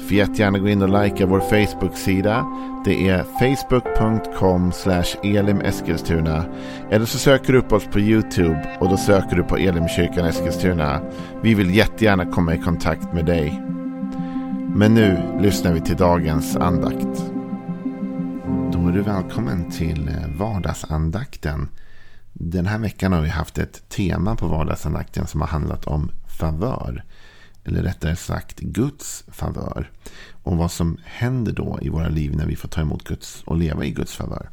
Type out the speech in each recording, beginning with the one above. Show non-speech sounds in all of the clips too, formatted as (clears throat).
Får jättegärna gå in och likea vår Facebook-sida. Det är facebook.com elimeskilstuna. Eller så söker du upp oss på YouTube och då söker du på Elimkyrkan Eskilstuna. Vi vill jättegärna komma i kontakt med dig. Men nu lyssnar vi till dagens andakt. Då är du välkommen till eh, vardagsandakten. Den här veckan har vi haft ett tema på vardagsandakten som har handlat om favör eller rättare sagt Guds favör. Och vad som händer då i våra liv när vi får ta emot Guds och leva i Guds favör.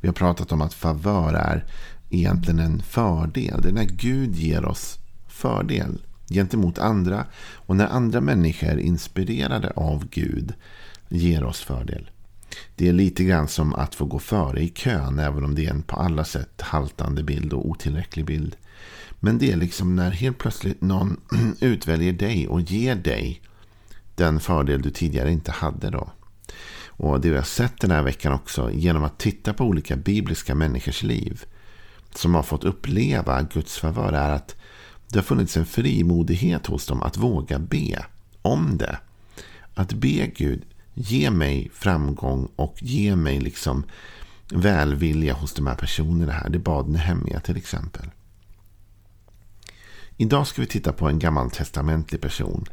Vi har pratat om att favör är egentligen en fördel. Det är när Gud ger oss fördel gentemot andra. Och när andra människor inspirerade av Gud ger oss fördel. Det är lite grann som att få gå före i kön. Även om det är en på alla sätt haltande bild och otillräcklig bild. Men det är liksom när helt plötsligt någon (clears throat) utväljer dig och ger dig den fördel du tidigare inte hade då. Och det vi har sett den här veckan också genom att titta på olika bibliska människors liv som har fått uppleva Guds favör är att det har funnits en frimodighet hos dem att våga be om det. Att be Gud, ge mig framgång och ge mig liksom välvilja hos de här personerna här. Det bad Nehemja till exempel. Idag ska vi titta på en gammaltestamentlig person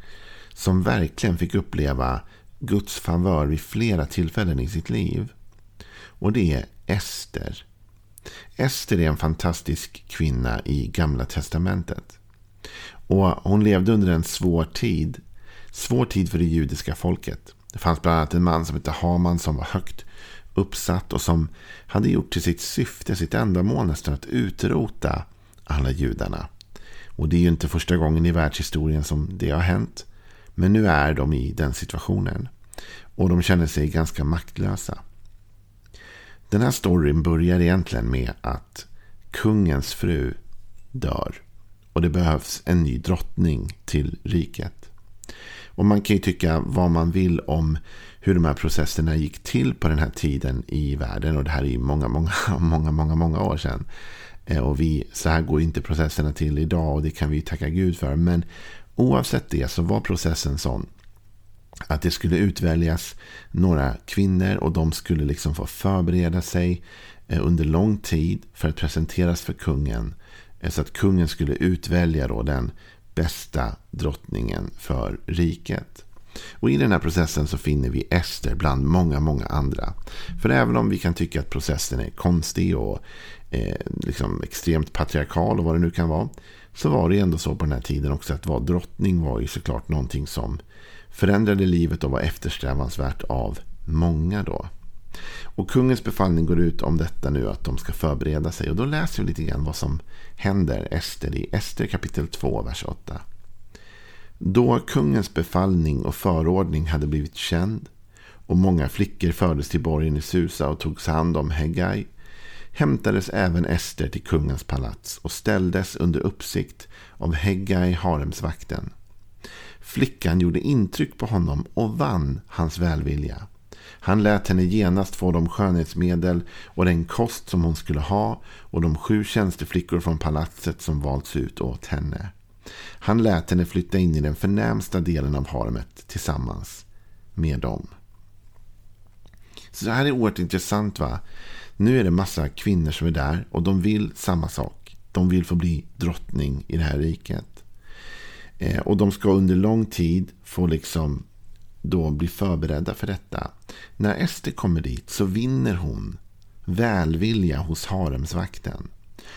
som verkligen fick uppleva Guds favör vid flera tillfällen i sitt liv. Och det är Ester. Ester är en fantastisk kvinna i Gamla Testamentet. Och Hon levde under en svår tid. Svår tid för det judiska folket. Det fanns bland annat en man som hette Haman som var högt uppsatt och som hade gjort till sitt syfte, sitt ändamål nästan att utrota alla judarna. Och det är ju inte första gången i världshistorien som det har hänt. Men nu är de i den situationen. Och de känner sig ganska maktlösa. Den här storyn börjar egentligen med att kungens fru dör. Och det behövs en ny drottning till riket. Och man kan ju tycka vad man vill om hur de här processerna gick till på den här tiden i världen. Och det här är ju många, många, (laughs) många, många, många år sedan. Eh, och vi, så här går inte processerna till idag och det kan vi tacka Gud för. Men oavsett det så var processen sån att det skulle utväljas några kvinnor och de skulle liksom få förbereda sig eh, under lång tid för att presenteras för kungen. Eh, så att kungen skulle utvälja då den bästa drottningen för riket. Och i den här processen så finner vi Ester bland många, många andra. För även om vi kan tycka att processen är konstig och eh, liksom extremt patriarkal och vad det nu kan vara. Så var det ändå så på den här tiden också att vara drottning var ju såklart någonting som förändrade livet och var eftersträvansvärt av många då. Och kungens befallning går ut om detta nu att de ska förbereda sig. Och då läser vi lite grann vad som händer Ester i Ester kapitel 2, vers 8. Då kungens befallning och förordning hade blivit känd och många flickor fördes till borgen i Susa och togs hand om Hegai hämtades även Ester till kungens palats och ställdes under uppsikt av Heggai, haremsvakten. Flickan gjorde intryck på honom och vann hans välvilja. Han lät henne genast få de skönhetsmedel och den kost som hon skulle ha och de sju tjänsteflickor från palatset som valts ut åt henne. Han lät henne flytta in i den förnämsta delen av haremet tillsammans med dem. Så det här är oerhört intressant. va? Nu är det massa kvinnor som är där och de vill samma sak. De vill få bli drottning i det här riket. Eh, och de ska under lång tid få liksom då bli förberedda för detta. När Ester kommer dit så vinner hon välvilja hos haremsvakten.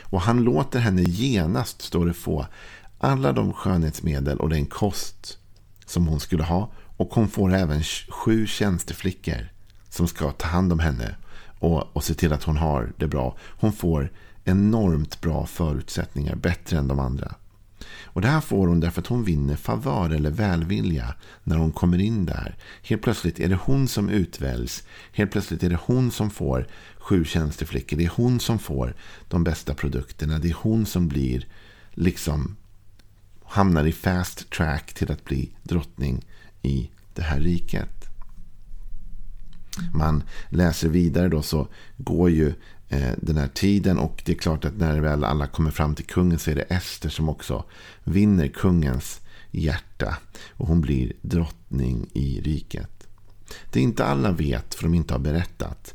Och han låter henne genast, står det få, alla de skönhetsmedel och den kost som hon skulle ha. Och hon får även sju tjänsteflickor som ska ta hand om henne och, och se till att hon har det bra. Hon får enormt bra förutsättningar, bättre än de andra. Och Det här får hon därför att hon vinner favör eller välvilja när hon kommer in där. Helt plötsligt är det hon som utväljs. Helt plötsligt är det hon som får sju tjänsteflickor. Det är hon som får de bästa produkterna. Det är hon som blir liksom hamnar i fast track till att bli drottning i det här riket. Man läser vidare då så går ju eh, den här tiden och det är klart att när väl alla kommer fram till kungen så är det Ester som också vinner kungens hjärta och hon blir drottning i riket. Det inte alla vet, för de inte har berättat,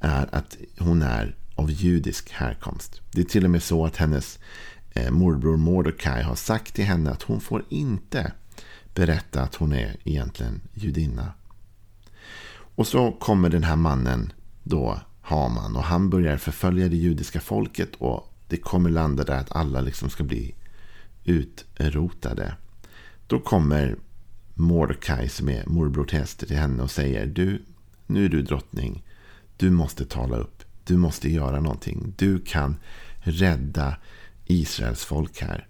är att hon är av judisk härkomst. Det är till och med så att hennes eh, morbror Mordecai har sagt till henne att hon får inte berätta att hon är egentligen judinna. Och så kommer den här mannen då, Haman, och han börjar förfölja det judiska folket och det kommer landa där att alla liksom ska bli utrotade. Då kommer Mordecai som är morbror till Ester till henne och säger du, nu är du drottning. Du måste tala upp. Du måste göra någonting. Du kan rädda Israels folk här.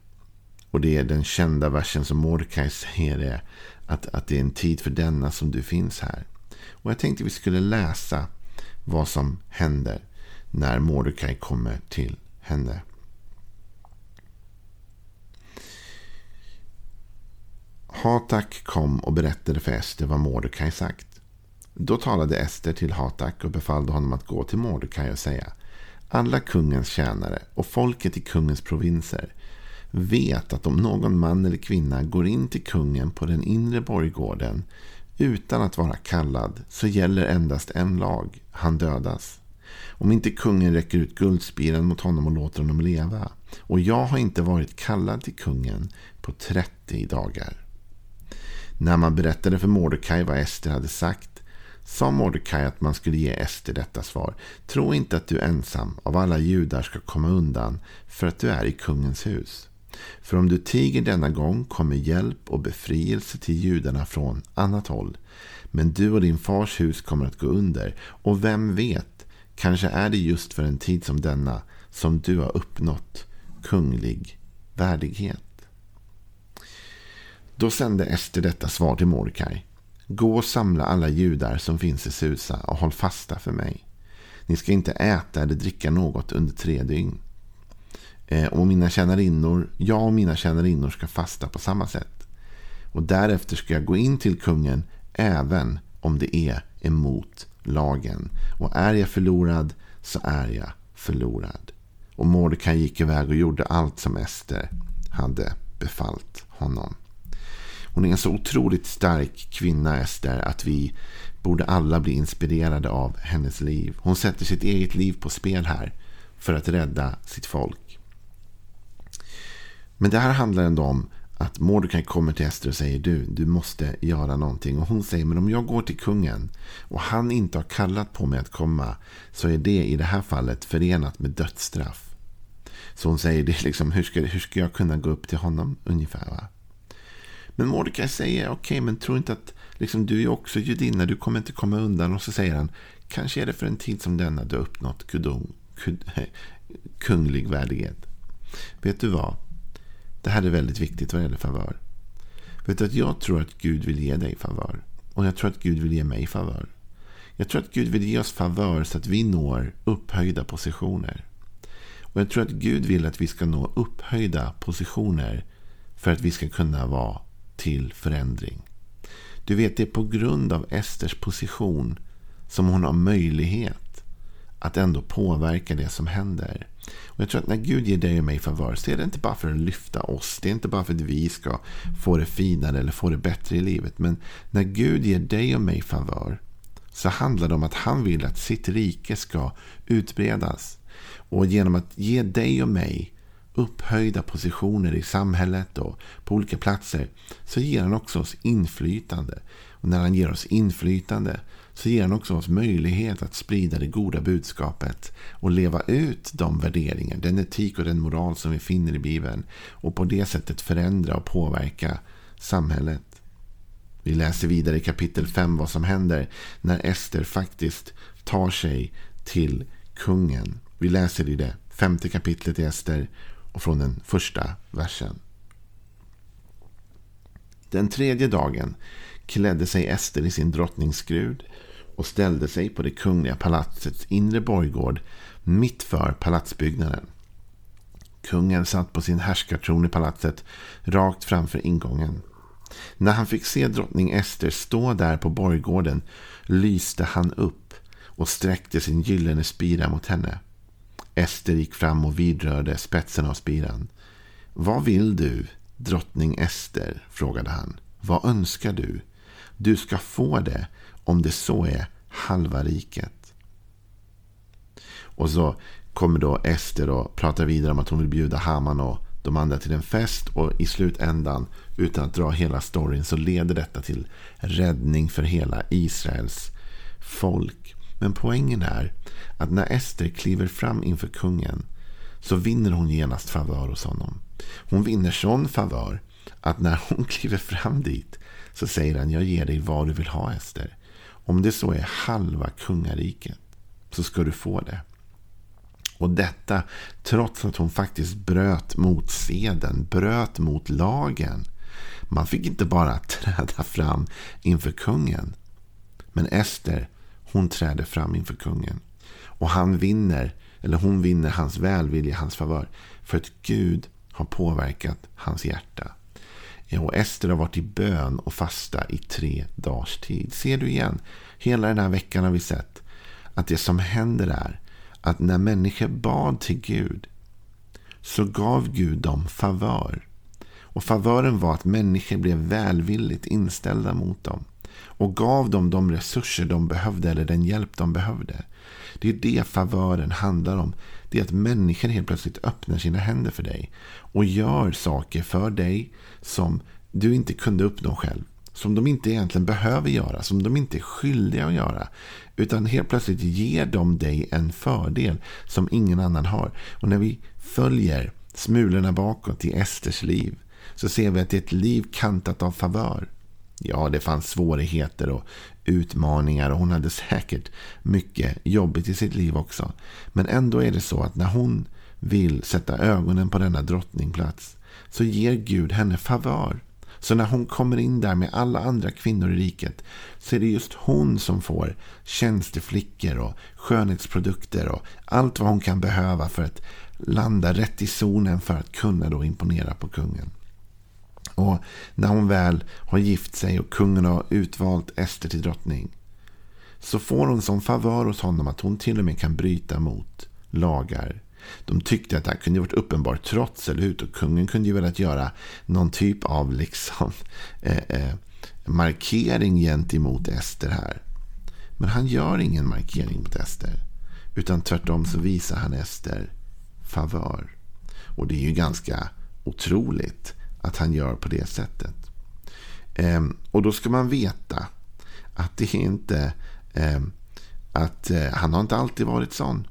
Och det är den kända versen som Mordecai säger är att, att det är en tid för denna som du finns här. Och jag tänkte vi skulle läsa vad som händer när Mordecai kommer till henne. Hatak kom och berättade för Ester vad Mordecai sagt. Då talade Ester till Hatak och befallde honom att gå till Mordecai och säga Alla kungens tjänare och folket i kungens provinser vet att om någon man eller kvinna går in till kungen på den inre borggården utan att vara kallad så gäller endast en lag. Han dödas. Om inte kungen räcker ut guldspiran mot honom och låter honom leva. Och jag har inte varit kallad till kungen på 30 dagar. När man berättade för Mordecai vad Ester hade sagt sa Mordecai att man skulle ge Ester detta svar. Tro inte att du ensam av alla judar ska komma undan för att du är i kungens hus. För om du tiger denna gång kommer hjälp och befrielse till judarna från annat håll. Men du och din fars hus kommer att gå under. Och vem vet, kanske är det just för en tid som denna som du har uppnått kunglig värdighet. Då sände Ester detta svar till Mordecai. Gå och samla alla judar som finns i Susa och håll fasta för mig. Ni ska inte äta eller dricka något under tre dygn. Eh, och mina tjänarinnor, jag och mina tjänarinnor ska fasta på samma sätt. Och därefter ska jag gå in till kungen även om det är emot lagen. Och är jag förlorad så är jag förlorad. Och Mordecai gick iväg och gjorde allt som Ester hade befallt honom. Hon är en så otroligt stark kvinna, Ester, att vi borde alla bli inspirerade av hennes liv. Hon sätter sitt eget liv på spel här för att rädda sitt folk. Men det här handlar ändå om att Mordecai kommer till Ester och säger du, du måste göra någonting. Och hon säger, men om jag går till kungen och han inte har kallat på mig att komma så är det i det här fallet förenat med dödsstraff. Så hon säger, det liksom, hur, ska, hur ska jag kunna gå upp till honom ungefär? Va? Men Mordecai säger, okej, okay, men tro inte att liksom, du är också judinna, du kommer inte komma undan. Och så säger han, kanske är det för en tid som denna du har uppnått kudom, kud, (laughs) kunglig värdighet. Vet du vad? Det här är väldigt viktigt vad gäller favör. Vet du att jag tror att Gud vill ge dig favör. Och jag tror att Gud vill ge mig favör. Jag tror att Gud vill ge oss favör så att vi når upphöjda positioner. Och jag tror att Gud vill att vi ska nå upphöjda positioner för att vi ska kunna vara till förändring. Du vet, det är på grund av Esters position som hon har möjlighet att ändå påverka det som händer. Och jag tror att när Gud ger dig och mig favör så är det inte bara för att lyfta oss. Det är inte bara för att vi ska få det finare eller få det bättre i livet. Men när Gud ger dig och mig favör så handlar det om att han vill att sitt rike ska utbredas. Och genom att ge dig och mig upphöjda positioner i samhället och på olika platser så ger han också oss inflytande. Och när han ger oss inflytande så ger han också oss möjlighet att sprida det goda budskapet och leva ut de värderingar, den etik och den moral som vi finner i Bibeln och på det sättet förändra och påverka samhället. Vi läser vidare i kapitel 5 vad som händer när Ester faktiskt tar sig till kungen. Vi läser i det femte kapitlet i Ester och från den första versen. Den tredje dagen klädde sig Ester i sin drottningsskrud och ställde sig på det kungliga palatsets inre borggård mitt för palatsbyggnaden. Kungen satt på sin härskartron i palatset rakt framför ingången. När han fick se drottning Ester stå där på borggården lyste han upp och sträckte sin gyllene spira mot henne. Ester gick fram och vidrörde spetsen av spiran. Vad vill du, drottning Ester? frågade han. Vad önskar du? Du ska få det, om det så är halva riket. Och så kommer då Ester och pratar vidare om att hon vill bjuda Haman och de andra till en fest. Och i slutändan, utan att dra hela storyn, så leder detta till räddning för hela Israels folk. Men poängen är att när Ester kliver fram inför kungen så vinner hon genast favör hos honom. Hon vinner sån favör att när hon (laughs) kliver fram dit så säger han jag ger dig vad du vill ha Ester. Om det så är halva kungariket så ska du få det. Och detta trots att hon faktiskt bröt mot seden, bröt mot lagen. Man fick inte bara (laughs) träda fram inför kungen. Men Ester, hon träder fram inför kungen. Och han vinner, eller hon vinner hans välvilja, hans favör. För att Gud har påverkat hans hjärta. Och Ester har varit i bön och fasta i tre dagars tid. Ser du igen? Hela den här veckan har vi sett att det som händer är att när människor bad till Gud så gav Gud dem favör. Och favören var att människor blev välvilligt inställda mot dem och gav dem de resurser de behövde eller den hjälp de behövde. Det är det favören handlar om. Det är att människor helt plötsligt öppnar sina händer för dig och gör saker för dig som du inte kunde uppnå själv. Som de inte egentligen behöver göra, som de inte är skyldiga att göra. Utan helt plötsligt ger de dig en fördel som ingen annan har. Och när vi följer smulorna bakåt i Esters liv så ser vi att det är ett liv kantat av favör. Ja, det fanns svårigheter och utmaningar och hon hade säkert mycket jobbigt i sitt liv också. Men ändå är det så att när hon vill sätta ögonen på denna drottningplats så ger Gud henne favör. Så när hon kommer in där med alla andra kvinnor i riket så är det just hon som får tjänsteflickor och skönhetsprodukter och allt vad hon kan behöva för att landa rätt i zonen för att kunna då imponera på kungen. Och när hon väl har gift sig och kungen har utvalt Ester till drottning så får hon som favör hos honom att hon till och med kan bryta mot lagar. De tyckte att det här kunde varit uppenbart trots, eller hur? Och kungen kunde ju velat göra någon typ av liksom, (laughs) eh, eh, markering gentemot Ester här. Men han gör ingen markering mot Ester. Utan tvärtom så visar han Ester favör. Och det är ju ganska otroligt att han gör på det sättet. Ehm, och då ska man veta att det är inte ehm, att eh, han har inte alltid varit sån.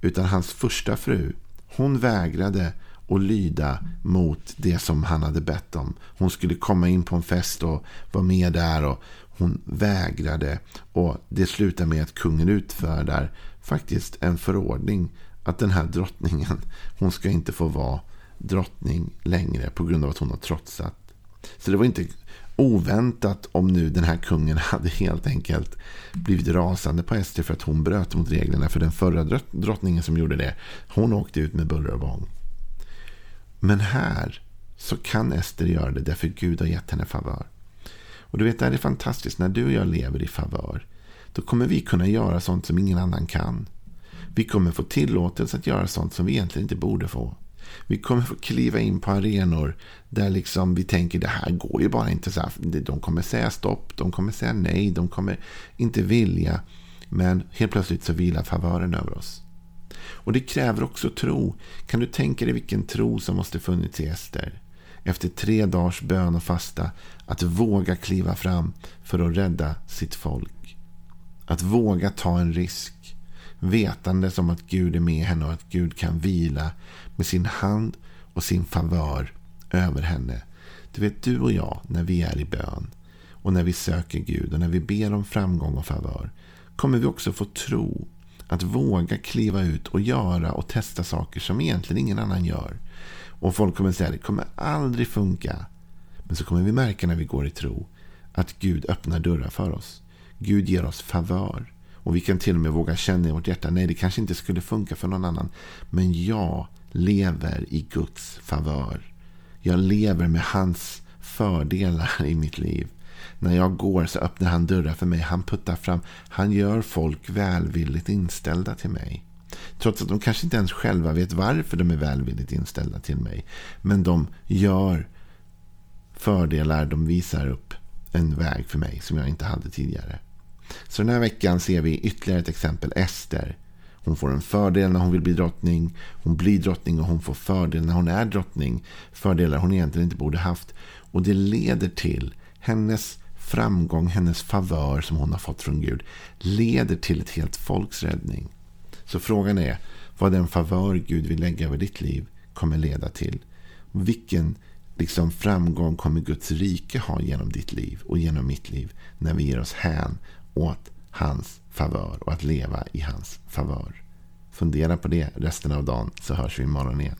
Utan hans första fru, hon vägrade att lyda mot det som han hade bett om. Hon skulle komma in på en fest och vara med där och hon vägrade. Och det slutar med att kungen utfärdar faktiskt en förordning att den här drottningen, hon ska inte få vara drottning längre på grund av att hon har trotsat. Så det var inte oväntat om nu den här kungen (laughs) hade helt enkelt blivit rasande på Ester för att hon bröt mot reglerna. För den förra drottningen som gjorde det, hon åkte ut med buller och bång. Men här så kan Ester göra det därför Gud har gett henne favör. Och du vet, det här är fantastiskt. När du och jag lever i favör, då kommer vi kunna göra sånt som ingen annan kan. Vi kommer få tillåtelse att göra sånt som vi egentligen inte borde få. Vi kommer få kliva in på arenor där liksom vi tänker det här går ju bara inte. Så här. De kommer säga stopp, de kommer säga nej, de kommer inte vilja. Men helt plötsligt så vilar favören över oss. Och det kräver också tro. Kan du tänka dig vilken tro som måste funnits i Ester? Efter tre dagars bön och fasta. Att våga kliva fram för att rädda sitt folk. Att våga ta en risk. Vetande som att Gud är med henne och att Gud kan vila med sin hand och sin favör över henne. Du vet, du och jag, när vi är i bön och när vi söker Gud och när vi ber om framgång och favör kommer vi också få tro att våga kliva ut och göra och testa saker som egentligen ingen annan gör. Och folk kommer säga att det kommer aldrig funka. Men så kommer vi märka när vi går i tro att Gud öppnar dörrar för oss. Gud ger oss favör. Och vi kan till och med våga känna i vårt hjärta, nej det kanske inte skulle funka för någon annan. Men jag lever i Guds favör. Jag lever med hans fördelar i mitt liv. När jag går så öppnar han dörrar för mig. Han puttar fram. Han gör folk välvilligt inställda till mig. Trots att de kanske inte ens själva vet varför de är välvilligt inställda till mig. Men de gör fördelar. De visar upp en väg för mig som jag inte hade tidigare. Så den här veckan ser vi ytterligare ett exempel. Ester. Hon får en fördel när hon vill bli drottning. Hon blir drottning och hon får fördel när hon är drottning. Fördelar hon egentligen inte borde haft. Och det leder till hennes framgång, hennes favör som hon har fått från Gud. Leder till ett helt folks räddning. Så frågan är vad den favör Gud vill lägga över ditt liv kommer leda till. Vilken liksom framgång kommer Guds rike ha genom ditt liv och genom mitt liv när vi ger oss hän åt hans favör och att leva i hans favör. Fundera på det resten av dagen så hörs vi imorgon igen.